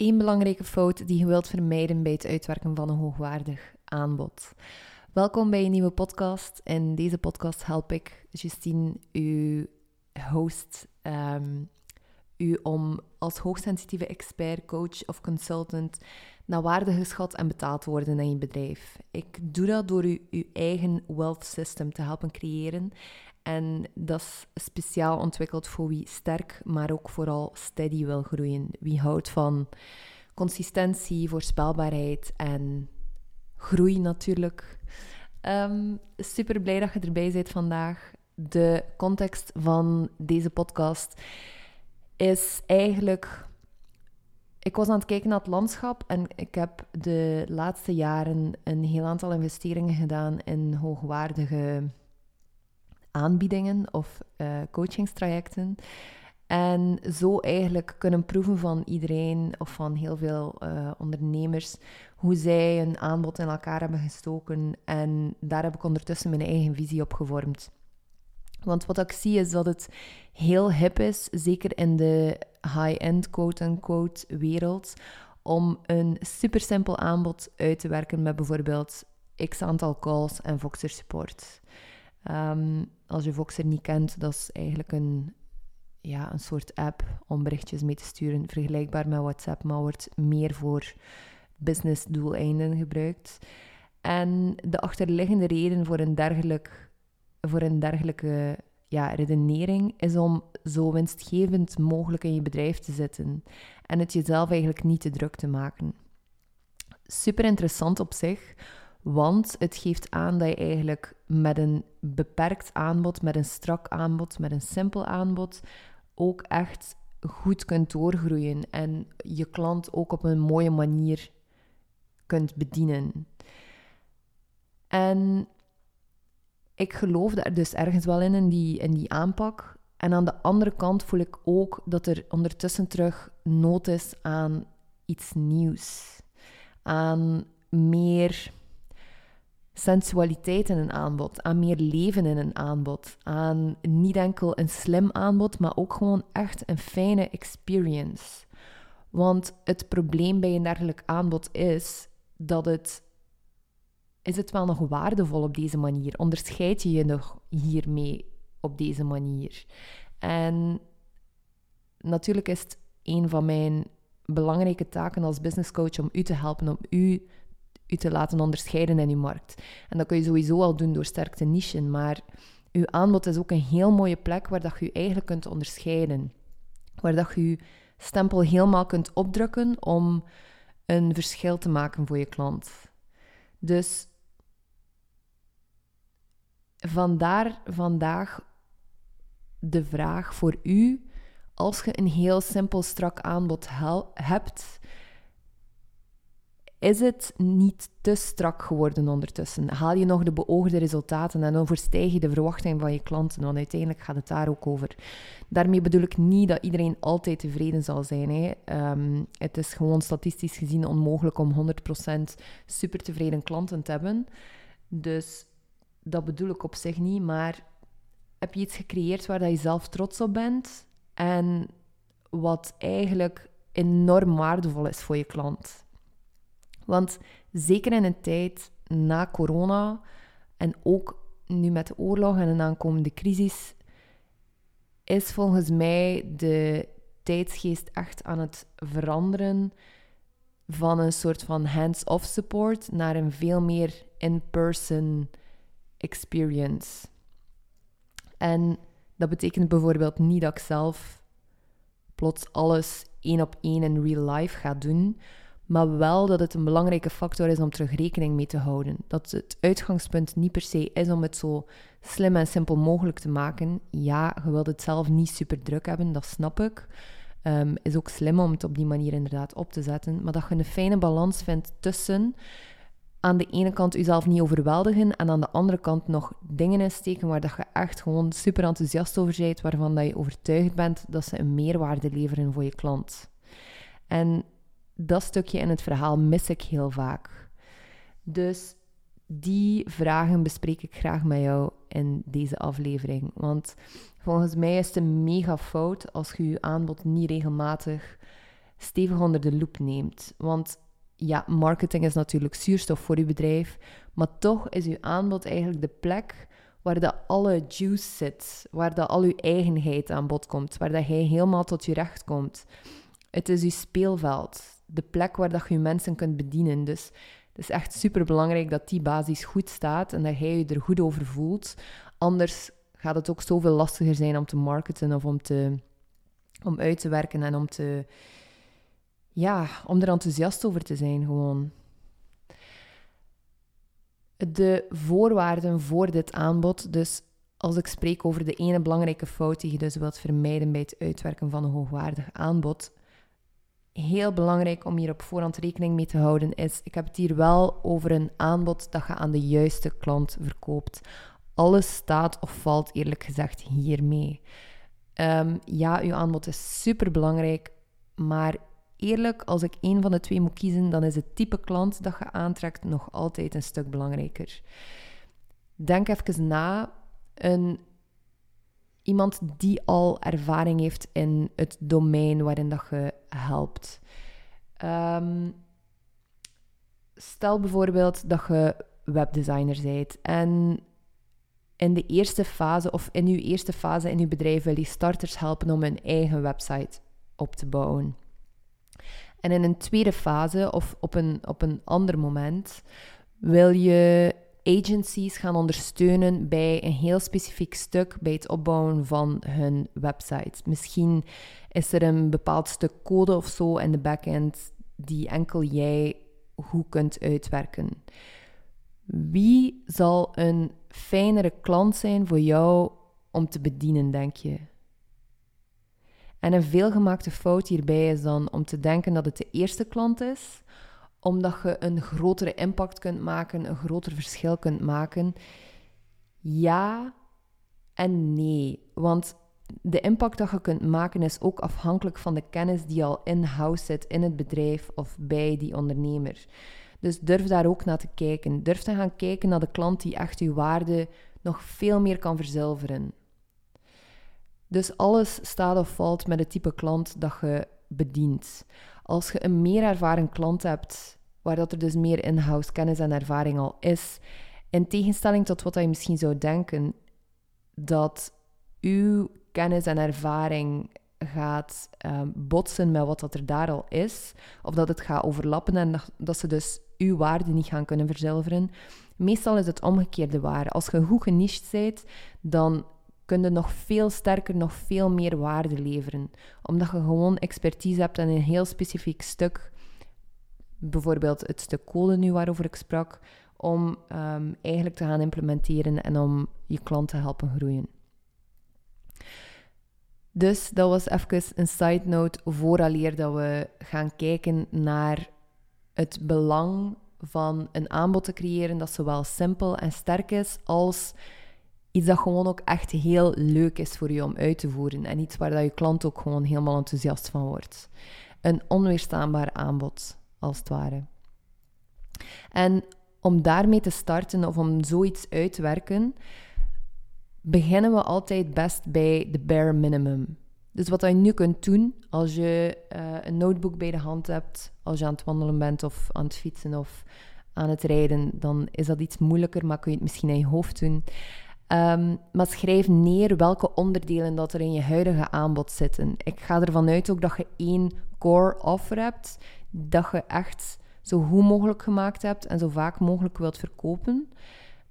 één belangrijke fout die je wilt vermijden bij het uitwerken van een hoogwaardig aanbod. Welkom bij een nieuwe podcast. In deze podcast help ik Justine, uw host, um, u om als hoogsensitieve expert, coach of consultant naar waarde geschat en betaald te worden in je bedrijf. Ik doe dat door u uw eigen wealth system te helpen creëren. En dat is speciaal ontwikkeld voor wie sterk, maar ook vooral steady wil groeien. Wie houdt van consistentie, voorspelbaarheid en groei natuurlijk. Um, super blij dat je erbij bent vandaag. De context van deze podcast is eigenlijk. Ik was aan het kijken naar het landschap en ik heb de laatste jaren een heel aantal investeringen gedaan in hoogwaardige aanbiedingen of uh, coachingstrajecten. En zo eigenlijk kunnen proeven van iedereen of van heel veel uh, ondernemers hoe zij een aanbod in elkaar hebben gestoken. En daar heb ik ondertussen mijn eigen visie op gevormd. Want wat ik zie is dat het heel hip is, zeker in de high-end quote-unquote wereld, om een super simpel aanbod uit te werken met bijvoorbeeld x aantal calls en Voxer support. Um, als je Voxer niet kent, dat is eigenlijk een, ja, een soort app om berichtjes mee te sturen, vergelijkbaar met WhatsApp, maar wordt meer voor business doeleinden gebruikt. En de achterliggende reden voor een, dergelijk, voor een dergelijke ja, redenering is om zo winstgevend mogelijk in je bedrijf te zitten en het jezelf eigenlijk niet te druk te maken. Super interessant op zich, want het geeft aan dat je eigenlijk met een beperkt aanbod, met een strak aanbod, met een simpel aanbod ook echt goed kunt doorgroeien en je klant ook op een mooie manier kunt bedienen. En ik geloof daar dus ergens wel in, in die, in die aanpak. En aan de andere kant voel ik ook dat er ondertussen terug nood is aan iets nieuws. Aan meer sensualiteit in een aanbod, aan meer leven in een aanbod, aan niet enkel een slim aanbod, maar ook gewoon echt een fijne experience. Want het probleem bij een dergelijk aanbod is dat het is het wel nog waardevol op deze manier? Onderscheid je je nog hiermee op deze manier? En natuurlijk is het een van mijn belangrijke taken als business coach om u te helpen, om u, u te laten onderscheiden in uw markt. En dat kun je sowieso al doen door sterk te nichen, maar uw aanbod is ook een heel mooie plek waar dat je je eigenlijk kunt onderscheiden. Waar dat je je stempel helemaal kunt opdrukken om een verschil te maken voor je klant. Dus vandaar vandaag de vraag voor u: als je een heel simpel strak aanbod hebt, is het niet te strak geworden ondertussen? Haal je nog de beoogde resultaten en overstijg je de verwachtingen van je klanten? Want uiteindelijk gaat het daar ook over. Daarmee bedoel ik niet dat iedereen altijd tevreden zal zijn. Hè. Ehm, het is gewoon statistisch gezien onmogelijk om 100% super tevreden klanten te hebben. Dus dat bedoel ik op zich niet. Maar heb je iets gecreëerd waar dat je zelf trots op bent en wat eigenlijk enorm waardevol is voor je klant? Want zeker in een tijd na corona en ook nu met de oorlog en een aankomende crisis, is volgens mij de tijdsgeest echt aan het veranderen van een soort van hands-off support naar een veel meer in-person experience. En dat betekent bijvoorbeeld niet dat ik zelf plots alles één op één in real life ga doen, maar wel dat het een belangrijke factor is om terug rekening mee te houden. Dat het uitgangspunt niet per se is om het zo slim en simpel mogelijk te maken. Ja, je wilt het zelf niet super druk hebben, dat snap ik. Um, is ook slim om het op die manier inderdaad op te zetten. Maar dat je een fijne balans vindt tussen aan de ene kant jezelf niet overweldigen en aan de andere kant nog dingen insteken waar dat je echt gewoon super enthousiast over bent, waarvan dat je overtuigd bent dat ze een meerwaarde leveren voor je klant. En dat stukje in het verhaal mis ik heel vaak. Dus die vragen bespreek ik graag met jou in deze aflevering. Want volgens mij is het een mega fout als je je aanbod niet regelmatig stevig onder de loep neemt. Want ja, marketing is natuurlijk zuurstof voor uw bedrijf, maar toch is uw aanbod eigenlijk de plek waar dat alle juice zit, waar dat al uw eigenheid aan bod komt, waar dat jij helemaal tot je recht komt. Het is uw speelveld, de plek waar dat je mensen kunt bedienen. Dus het is echt super belangrijk dat die basis goed staat en dat jij je er goed over voelt. Anders gaat het ook zoveel lastiger zijn om te marketen of om, te, om uit te werken en om, te, ja, om er enthousiast over te zijn gewoon. De voorwaarden voor dit aanbod, dus als ik spreek over de ene belangrijke fout die je dus wilt vermijden bij het uitwerken van een hoogwaardig aanbod, heel belangrijk om hier op voorhand rekening mee te houden is, ik heb het hier wel over een aanbod dat je aan de juiste klant verkoopt. Alles staat of valt eerlijk gezegd hiermee. Um, ja, uw aanbod is super belangrijk, maar eerlijk, als ik één van de twee moet kiezen, dan is het type klant dat je aantrekt nog altijd een stuk belangrijker. Denk even na. Iemand die al ervaring heeft in het domein waarin dat je helpt. Um, stel bijvoorbeeld dat je webdesigner bent en in de eerste fase of in uw eerste fase in uw bedrijf wil je starters helpen om een eigen website op te bouwen. En in een tweede fase of op een, op een ander moment wil je agencies gaan ondersteunen bij een heel specifiek stuk bij het opbouwen van hun website. Misschien is er een bepaald stuk code of zo in de backend die enkel jij goed kunt uitwerken. Wie zal een fijnere klant zijn voor jou om te bedienen, denk je? En een veelgemaakte fout hierbij is dan om te denken dat het de eerste klant is, omdat je een grotere impact kunt maken, een groter verschil kunt maken. Ja en nee, want de impact dat je kunt maken is ook afhankelijk van de kennis die al in-house zit in het bedrijf of bij die ondernemer. Dus durf daar ook naar te kijken. Durf te gaan kijken naar de klant die echt uw waarde nog veel meer kan verzilveren. Dus alles staat of valt met het type klant dat je bedient. Als je een meer ervaren klant hebt, waar dat er dus meer in-house kennis en ervaring al is, in tegenstelling tot wat je misschien zou denken, dat uw kennis en ervaring gaat um, botsen met wat dat er daar al is, of dat het gaat overlappen en dat, ze dus uw waarde niet gaan kunnen verzilveren. Meestal is het omgekeerde waar. Als je goed geniched bent, dan kun je nog veel sterker, nog veel meer waarde leveren. Omdat je gewoon expertise hebt in een heel specifiek stuk. Bijvoorbeeld het stuk code nu waarover ik sprak, om um, eigenlijk te gaan implementeren en om je klant te helpen groeien. Dus dat was even een side note vooraleer dat we gaan kijken naar het belang van een aanbod te creëren dat zowel simpel en sterk is als iets dat gewoon ook echt heel leuk is voor je om uit te voeren en iets waar dat je klant ook gewoon helemaal enthousiast van wordt. Een onweerstaanbaar aanbod, als het ware. En om daarmee te starten of om zoiets uit te werken, beginnen we altijd best bij de bare minimum. Dus wat je nu kunt doen als je uh, een notebook bij de hand hebt, als je aan het wandelen bent of aan het fietsen of aan het rijden, dan is dat iets moeilijker, maar kun je het misschien in je hoofd doen. Um, maar schrijf neer welke onderdelen dat er in je huidige aanbod zitten. Ik ga ervan uit ook dat je één core offer hebt, dat je echt zo goed mogelijk gemaakt hebt en zo vaak mogelijk wilt verkopen.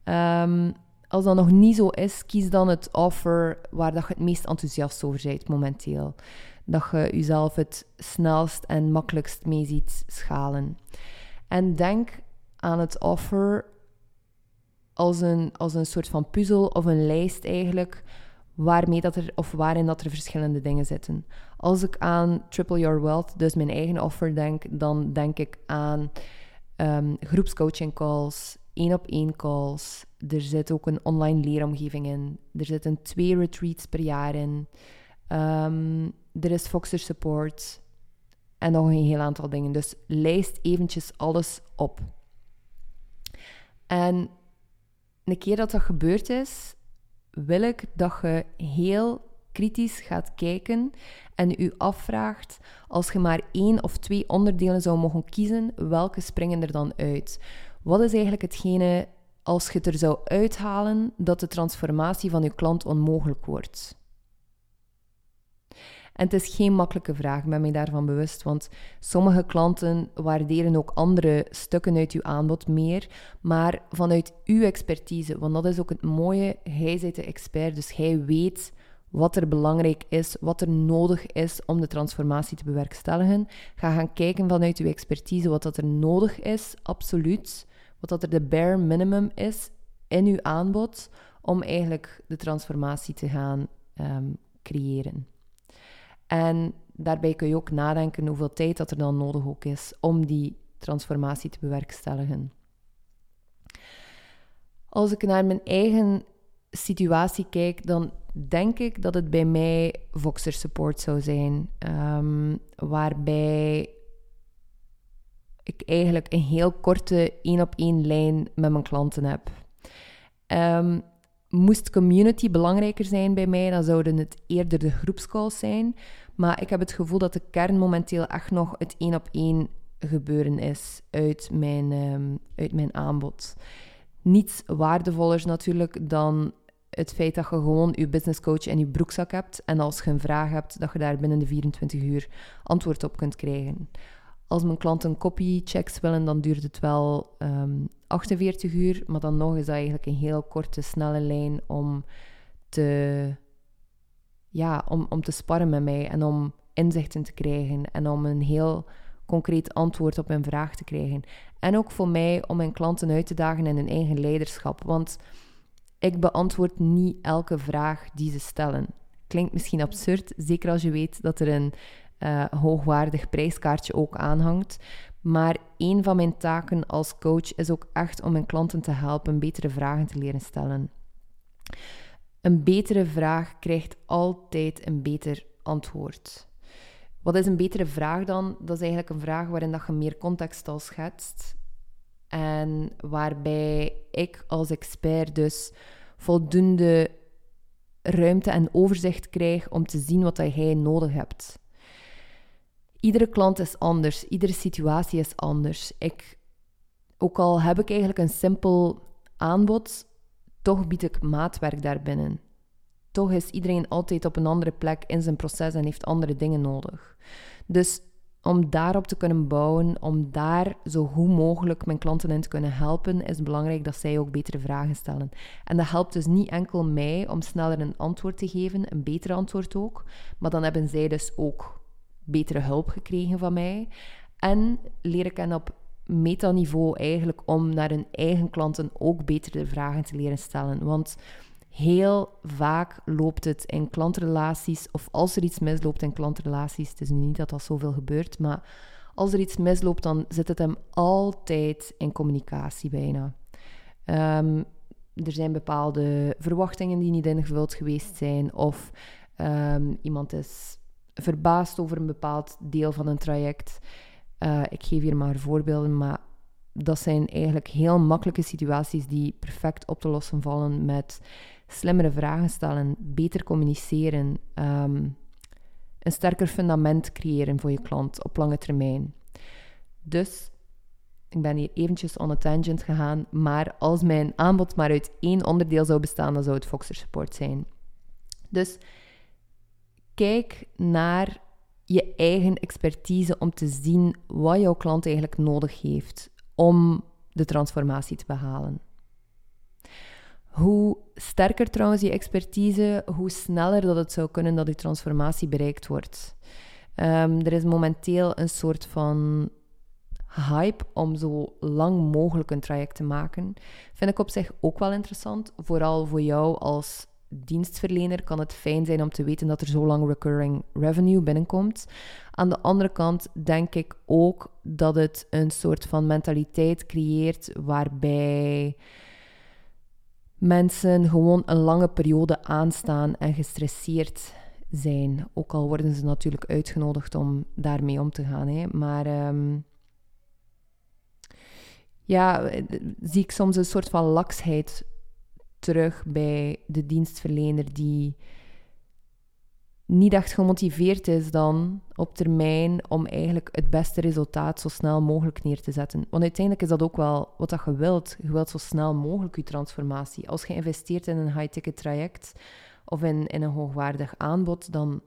Um, als dat nog niet zo is, kies dan het offer waar dat je het meest enthousiast over bent momenteel. Dat je jezelf het snelst en makkelijkst mee ziet schalen. En denk aan het offer als een, als een soort van puzzel of een lijst eigenlijk, waarmee dat er, of waarin dat er verschillende dingen zitten. Als ik aan Triple Your Wealth, dus mijn eigen offer, denk, dan denk ik aan um, groepscoaching calls, één op één calls. Er zit ook een online leeromgeving in. Er zitten twee retreats per jaar in. Um, er is Foxer support. En nog een heel aantal dingen. Dus lijst eventjes alles op. En een keer dat dat gebeurd is, wil ik dat je heel kritisch gaat kijken en u afvraagt, als je maar één of twee onderdelen zou mogen kiezen, welke springen er dan uit? Wat is eigenlijk hetgene, als je het er zou uithalen, dat de transformatie van je klant onmogelijk wordt? En het is geen makkelijke vraag, ik ben mij daarvan bewust, want sommige klanten waarderen ook andere stukken uit uw aanbod meer, maar vanuit uw expertise, want dat is ook het mooie, hij is de expert, dus hij weet wat er belangrijk is, wat er nodig is om de transformatie te bewerkstelligen. Ga gaan kijken vanuit uw expertise wat dat er nodig is, absoluut, wat dat er de bare minimum is in uw aanbod om eigenlijk de transformatie te gaan um, creëren. En daarbij kun je ook nadenken hoeveel tijd dat er dan nodig ook is om die transformatie te bewerkstelligen. Als ik naar mijn eigen situatie kijk, dan denk ik dat het bij mij Voxer Support zou zijn. Um, waarbij ik eigenlijk een heel korte één op één lijn met mijn klanten heb. Um, Moest community belangrijker zijn bij mij, dan zouden het eerder de groepscalls zijn. Maar ik heb het gevoel dat de kern momenteel echt nog het één op één gebeuren is uit mijn, um, uit mijn aanbod. Niets waardevoller natuurlijk dan het feit dat je gewoon je businesscoach in je broekzak hebt en als je een vraag hebt, dat je daar binnen de 24 uur antwoord op kunt krijgen. Als mijn klanten copychecks willen, dan duurt het wel um, ehm, 48 uur. Maar dan nog is dat eigenlijk een heel korte, snelle lijn om te, ja, om, om te sparren met mij en om inzichten te krijgen en om een heel concreet antwoord op mijn vraag te krijgen. En ook voor mij om mijn klanten uit te dagen in hun eigen leiderschap. Want ik beantwoord niet elke vraag die ze stellen. Klinkt misschien absurd, zeker als je weet dat er een uh, hoogwaardig prijskaartje ook aanhangt. Maar een van mijn taken als coach is ook echt om mijn klanten te helpen betere vragen te leren stellen. Een betere vraag krijgt altijd een beter antwoord. Wat is een betere vraag dan? Dat is eigenlijk een vraag waarin dat je meer context al schetst. En waarbij ik als expert dus voldoende ruimte en overzicht krijg om te zien wat jij nodig hebt. Iedere klant is anders, iedere situatie is anders. Ik, ook al heb ik eigenlijk een simpel aanbod, toch bied ik maatwerk daarbinnen. Toch is iedereen altijd op een andere plek in zijn proces en heeft andere dingen nodig. Dus om daarop te kunnen bouwen, om daar zo goed mogelijk mijn klanten in te kunnen helpen, is belangrijk dat zij ook betere vragen stellen. En dat helpt dus niet enkel mij om sneller een antwoord te geven, een beter antwoord ook, maar dan hebben zij dus ook betere hulp gekregen van mij. En leer ik hen op metaniveau eigenlijk om naar hun eigen klanten ook betere vragen te leren stellen. Want heel vaak loopt het in klantrelaties, of als er iets misloopt in klantrelaties, het is nu niet dat dat zoveel gebeurt, maar als er iets misloopt, dan zit het hem altijd in communicatie bijna. Um, er zijn bepaalde verwachtingen die niet ingevuld geweest zijn, of um, iemand is verbaasd over een bepaald deel van een traject. Uh, ik geef hier maar voorbeelden, maar dat zijn eigenlijk heel makkelijke situaties die perfect op te lossen vallen met slimmere vragen stellen, beter communiceren, um, een sterker fundament creëren voor je klant op lange termijn. Dus ik ben hier eventjes on a tangent gegaan, maar als mijn aanbod maar uit één onderdeel zou bestaan, dan zou het Foxer Support zijn. Dus kijk naar je eigen expertise om te zien wat jouw klant eigenlijk nodig heeft om de transformatie te behalen. Hoe sterker trouwens je expertise, hoe sneller dat het zou kunnen dat die transformatie bereikt wordt. Um, er is momenteel een soort van hype om zo lang mogelijk een traject te maken. Vind ik op zich ook wel interessant, vooral voor jou als dienstverlener kan het fijn zijn om te weten dat er zo lang recurring revenue binnenkomt. Aan de andere kant denk ik ook dat het een soort van mentaliteit creëert waarbij mensen gewoon een lange periode aanstaan en gestresseerd zijn. Ook al worden ze natuurlijk uitgenodigd om daarmee om te gaan. Hè. Maar um, ja, zie ik soms een soort van laksheid terug bij de dienstverlener die niet echt gemotiveerd is dan op termijn om eigenlijk het beste resultaat zo snel mogelijk neer te zetten. Want uiteindelijk is dat ook wel wat dat je wilt. Je wilt zo snel mogelijk je transformatie. Als je investeert in een high-ticket traject of in, in een hoogwaardig aanbod, dan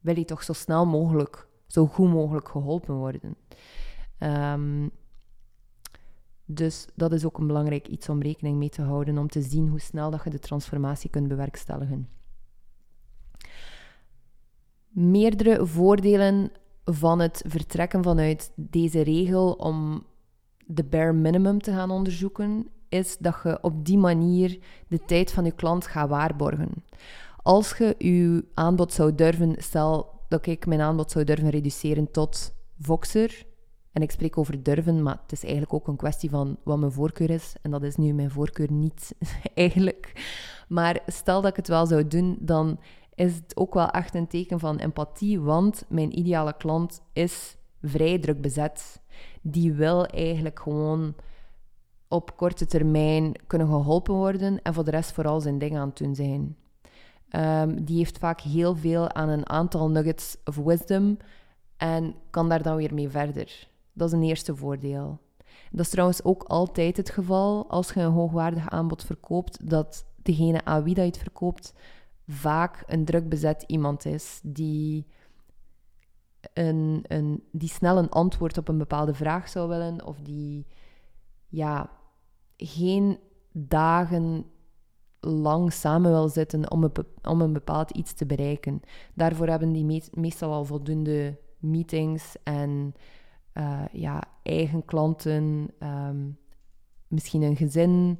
wil je toch zo snel mogelijk, zo goed mogelijk geholpen worden. Um, dus dat is ook een belangrijk iets om rekening mee te houden, om te zien hoe snel dat je de transformatie kunt bewerkstelligen. Meerdere voordelen van het vertrekken vanuit deze regel om de bare minimum te gaan onderzoeken, is dat je op die manier de tijd van je klant gaat waarborgen. Als je je aanbod zou durven, stel dat ik mijn aanbod zou durven reduceren tot Voxer, en ik spreek over durven, maar het is eigenlijk ook een kwestie van wat mijn voorkeur is. En dat is nu mijn voorkeur niet, eigenlijk. Maar stel dat ik het wel zou doen, dan is het ook wel echt een teken van empathie, want mijn ideale klant is vrij druk bezet. Die wil eigenlijk gewoon op korte termijn kunnen geholpen worden en voor de rest vooral zijn ding aan het doen zijn. Um, die heeft vaak heel veel aan een aantal nuggets of wisdom en kan daar dan weer mee verder. Dat is een eerste voordeel. Dat is trouwens ook altijd het geval als je een hoogwaardig aanbod verkoopt, dat degene aan wie dat je het verkoopt vaak een druk bezet iemand is die, een, een, die snel een antwoord op een bepaalde vraag zou willen of die ja, geen dagen lang samen wil zitten om een, om een bepaald iets te bereiken. Daarvoor hebben die meestal al voldoende meetings en uh, ja, eigen klanten, ehm, misschien een gezin,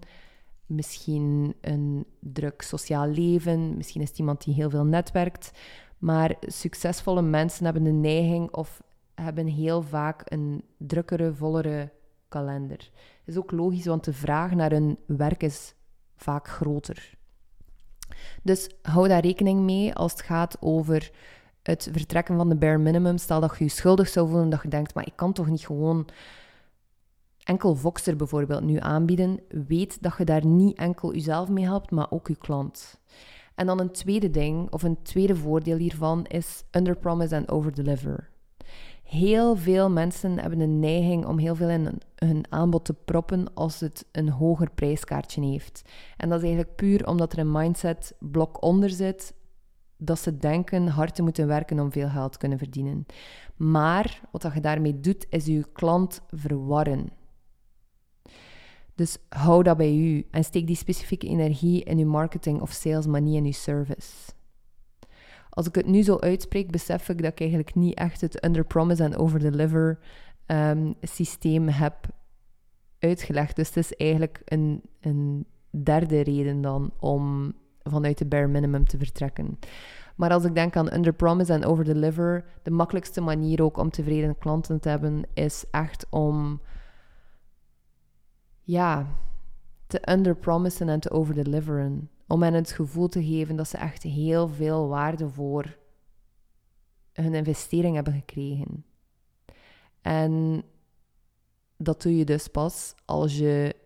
misschien een druk sociaal leven, misschien is het iemand die heel veel netwerkt. Maar succesvolle mensen hebben de neiging of hebben heel vaak een drukkere, vollere kalender. Dat is ook logisch, want de vraag naar hun werk is vaak groter. Dus hou daar rekening mee als het gaat over het vertrekken van de bare minimum. Stel dat je je schuldig zou voelen, dat je denkt, maar ik kan toch niet gewoon enkel Voxer bijvoorbeeld nu aanbieden. Weet dat je daar niet enkel jezelf mee helpt, maar ook je klant. En dan een tweede ding, of een tweede voordeel hiervan, is underpromise en overdeliver. Heel veel mensen hebben een neiging om heel veel in hun aanbod te proppen als het een hoger prijskaartje heeft. En dat is eigenlijk puur omdat er een mindset blok onder zit dat ze denken hard te moeten werken om veel geld te kunnen verdienen. Maar wat je daarmee doet, is je klant verwarren. Dus hou dat bij u en steek die specifieke energie in uw marketing of sales, maar niet in uw service. Als ik het nu zo uitspreek, besef ik dat ik eigenlijk niet echt het under-promise en over-deliver um, systeem heb uitgelegd. Dus het is eigenlijk een, een derde reden dan om vanuit de bare minimum te vertrekken. Maar als ik denk aan under promise en over deliver, de makkelijkste manier ook om tevreden klanten te hebben, is echt om ja, te under promisen en te over deliveren. Om hen het gevoel te geven dat ze echt heel veel waarde voor hun investering hebben gekregen. En dat doe je dus pas als je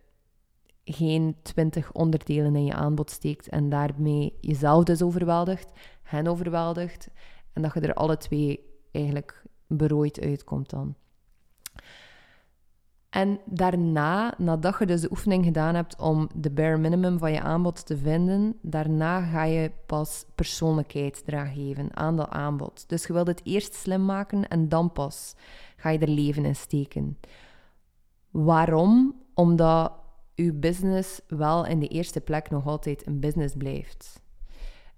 geen twintig onderdelen in je aanbod steekt en daarmee jezelf dus overweldigt, hen overweldigt en dat je er alle twee eigenlijk berooid uitkomt dan. En daarna, nadat je dus de oefening gedaan hebt om de bare minimum van je aanbod te vinden, daarna ga je pas persoonlijkheid eraan geven aan dat aanbod. Dus je wilt het eerst slim maken en dan pas ga je er leven in steken. Waarom? Omdat uw business wel in de eerste plek nog altijd een business blijft.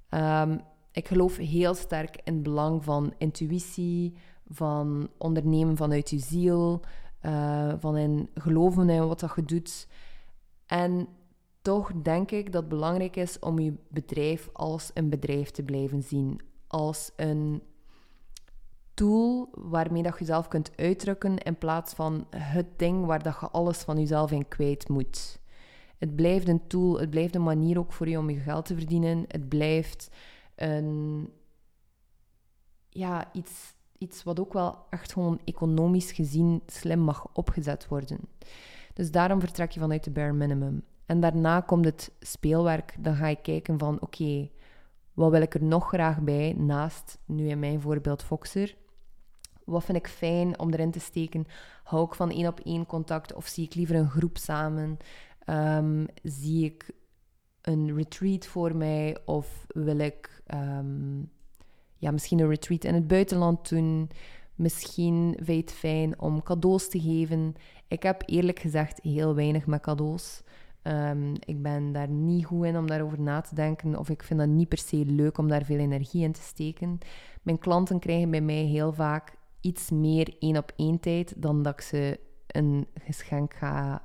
Ehm, ik geloof heel sterk in het belang van intuïtie, van ondernemen vanuit je ziel, uh, van in geloven in wat dat je doet. En toch denk ik dat het belangrijk is om je bedrijf als een bedrijf te blijven zien. Als een tool waarmee dat je jezelf kunt uitdrukken in plaats van het ding waar dat je alles van jezelf in kwijt moet. Het blijft een tool, het blijft een manier ook voor je om je geld te verdienen. Het blijft een, ja, iets, iets wat ook wel echt gewoon economisch gezien slim mag opgezet worden. Dus daarom vertrek je vanuit de bare minimum. En daarna komt het speelwerk. Dan ga je kijken van, oké, Wat wil ik er nog graag bij, naast nu in mijn voorbeeld Foxer? Wat vind ik fijn om erin te steken? Hou ik van één op één contact of zie ik liever een groep samen? Ehm, zie ik een retreat voor mij of wil ik ehm, ja, misschien een retreat in het buitenland doen? Misschien vind je het fijn om cadeaus te geven. Ik heb eerlijk gezegd heel weinig met cadeaus. Um, ik ben daar niet goed in om daarover na te denken, of ik vind dat niet per se leuk om daar veel energie in te steken. Mijn klanten krijgen bij mij heel vaak iets meer één op één tijd dan dat ik ze een geschenk ga,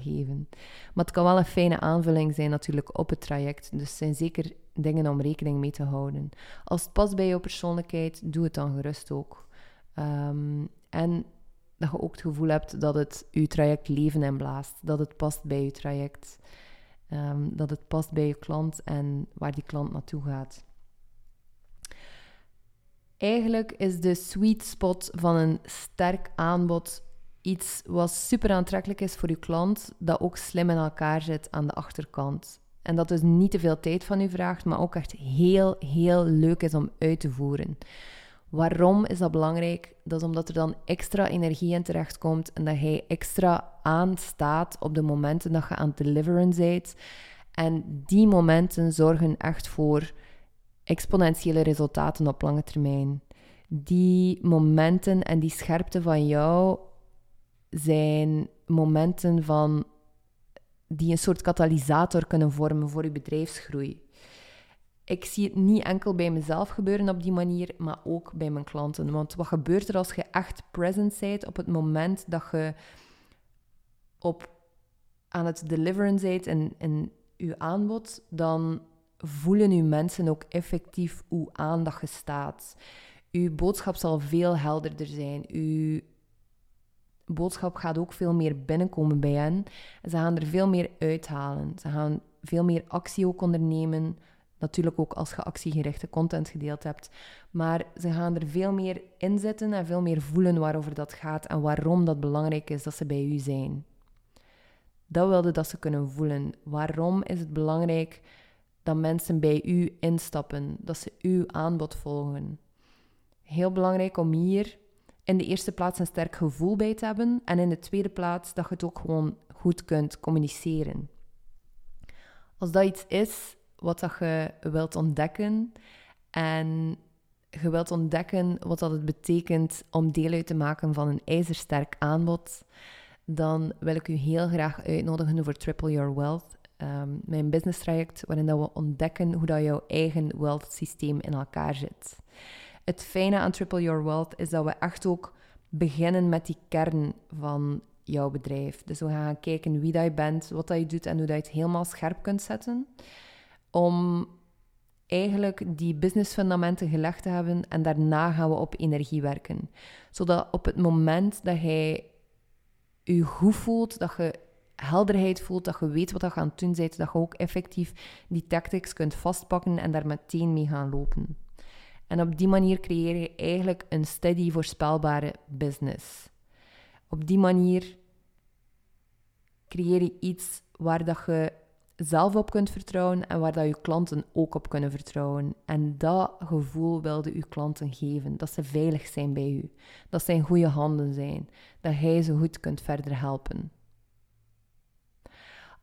geven. Maar het kan wel een fijne aanvulling zijn natuurlijk op het traject. Dus het zijn zeker dingen om rekening mee te houden. Als het past bij jouw persoonlijkheid, doe het dan gerust ook. Um, en dat je ook het gevoel hebt dat het je traject leven en blaast. Dat het past bij je traject. Um, dat het past bij je klant en waar die klant naartoe gaat. Eigenlijk is de sweet spot van een sterk aanbod iets wat super aantrekkelijk is voor je klant, dat ook slim in elkaar zit aan de achterkant. En dat dus niet te veel tijd van u vraagt, maar ook echt heel, heel leuk is om uit te voeren. Waarom is dat belangrijk? Dat is omdat er dan extra energie in terechtkomt en dat hij extra aanstaat op de momenten dat je aan het deliveren bent. En die momenten zorgen echt voor exponentiële resultaten op lange termijn. Die momenten en die scherpte van jou zijn momenten van die een soort katalysator kunnen vormen voor je bedrijfsgroei. Ik zie het niet enkel bij mezelf gebeuren op die manier, maar ook bij mijn klanten. Want wat gebeurt er als je echt present bent op het moment dat je op, aan het deliveren bent in, in je aanbod, dan voelen uw mensen ook effectief hoe aandacht je staat. Uw boodschap zal veel helderder zijn. Uw boodschap gaat ook veel meer binnenkomen bij hen. ze gaan er veel meer uithalen. Ze gaan veel meer actie ook ondernemen. Natuurlijk ook als je actiegerichte content gedeeld hebt. Maar ze gaan er veel meer in zitten en veel meer voelen waarover dat gaat en waarom dat belangrijk is dat ze bij u zijn. Dat wilde dat ze kunnen voelen. Waarom is het belangrijk dat mensen bij u instappen, dat ze uw aanbod volgen. Heel belangrijk om hier in de eerste plaats een sterk gevoel bij te hebben en in de tweede plaats dat je het ook gewoon goed kunt communiceren. Als dat iets is wat dat je wilt ontdekken en je wilt ontdekken wat dat het betekent om deel uit te maken van een ijzersterk aanbod, dan wil ik u heel graag uitnodigen voor Triple Your Wealth mijn business traject, waarin dat we ontdekken hoe dat jouw eigen wealth systeem in elkaar zit. Het fijne aan Triple Your Wealth is dat we echt ook beginnen met die kern van jouw bedrijf. Dus we gaan kijken wie dat je bent, wat dat je doet en hoe dat je het helemaal scherp kunt zetten. Om eigenlijk die businessfundamenten gelegd te hebben en daarna gaan we op energie werken. Zodat op het moment dat jij je goed voelt, dat je helderheid voelt, dat je weet wat je aan het doen bent, dat je ook effectief die tactics kunt vastpakken en daar meteen mee gaan lopen. En op die manier creëer je eigenlijk een steady, voorspelbare business. Op die manier creëer je iets waar dat je zelf op kunt vertrouwen en waar dat je klanten ook op kunnen vertrouwen. En dat gevoel wilde je klanten geven, dat ze veilig zijn bij u, dat ze in goede handen zijn, dat jij ze goed kunt verder helpen.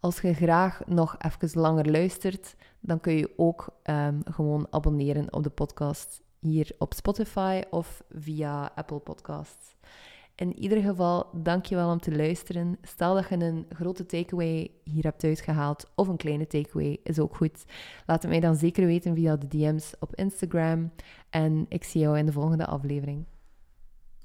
Als je graag nog even langer luistert, dan kun je ook um, gewoon abonneren op de podcast hier op Spotify of via Apple Podcasts. In ieder geval, dankjewel om te luisteren. Stel dat je een grote takeaway hier hebt uitgehaald of een kleine takeaway, is ook goed. Laat het mij dan zeker weten via de DM's op Instagram. En ik zie jou in de volgende aflevering.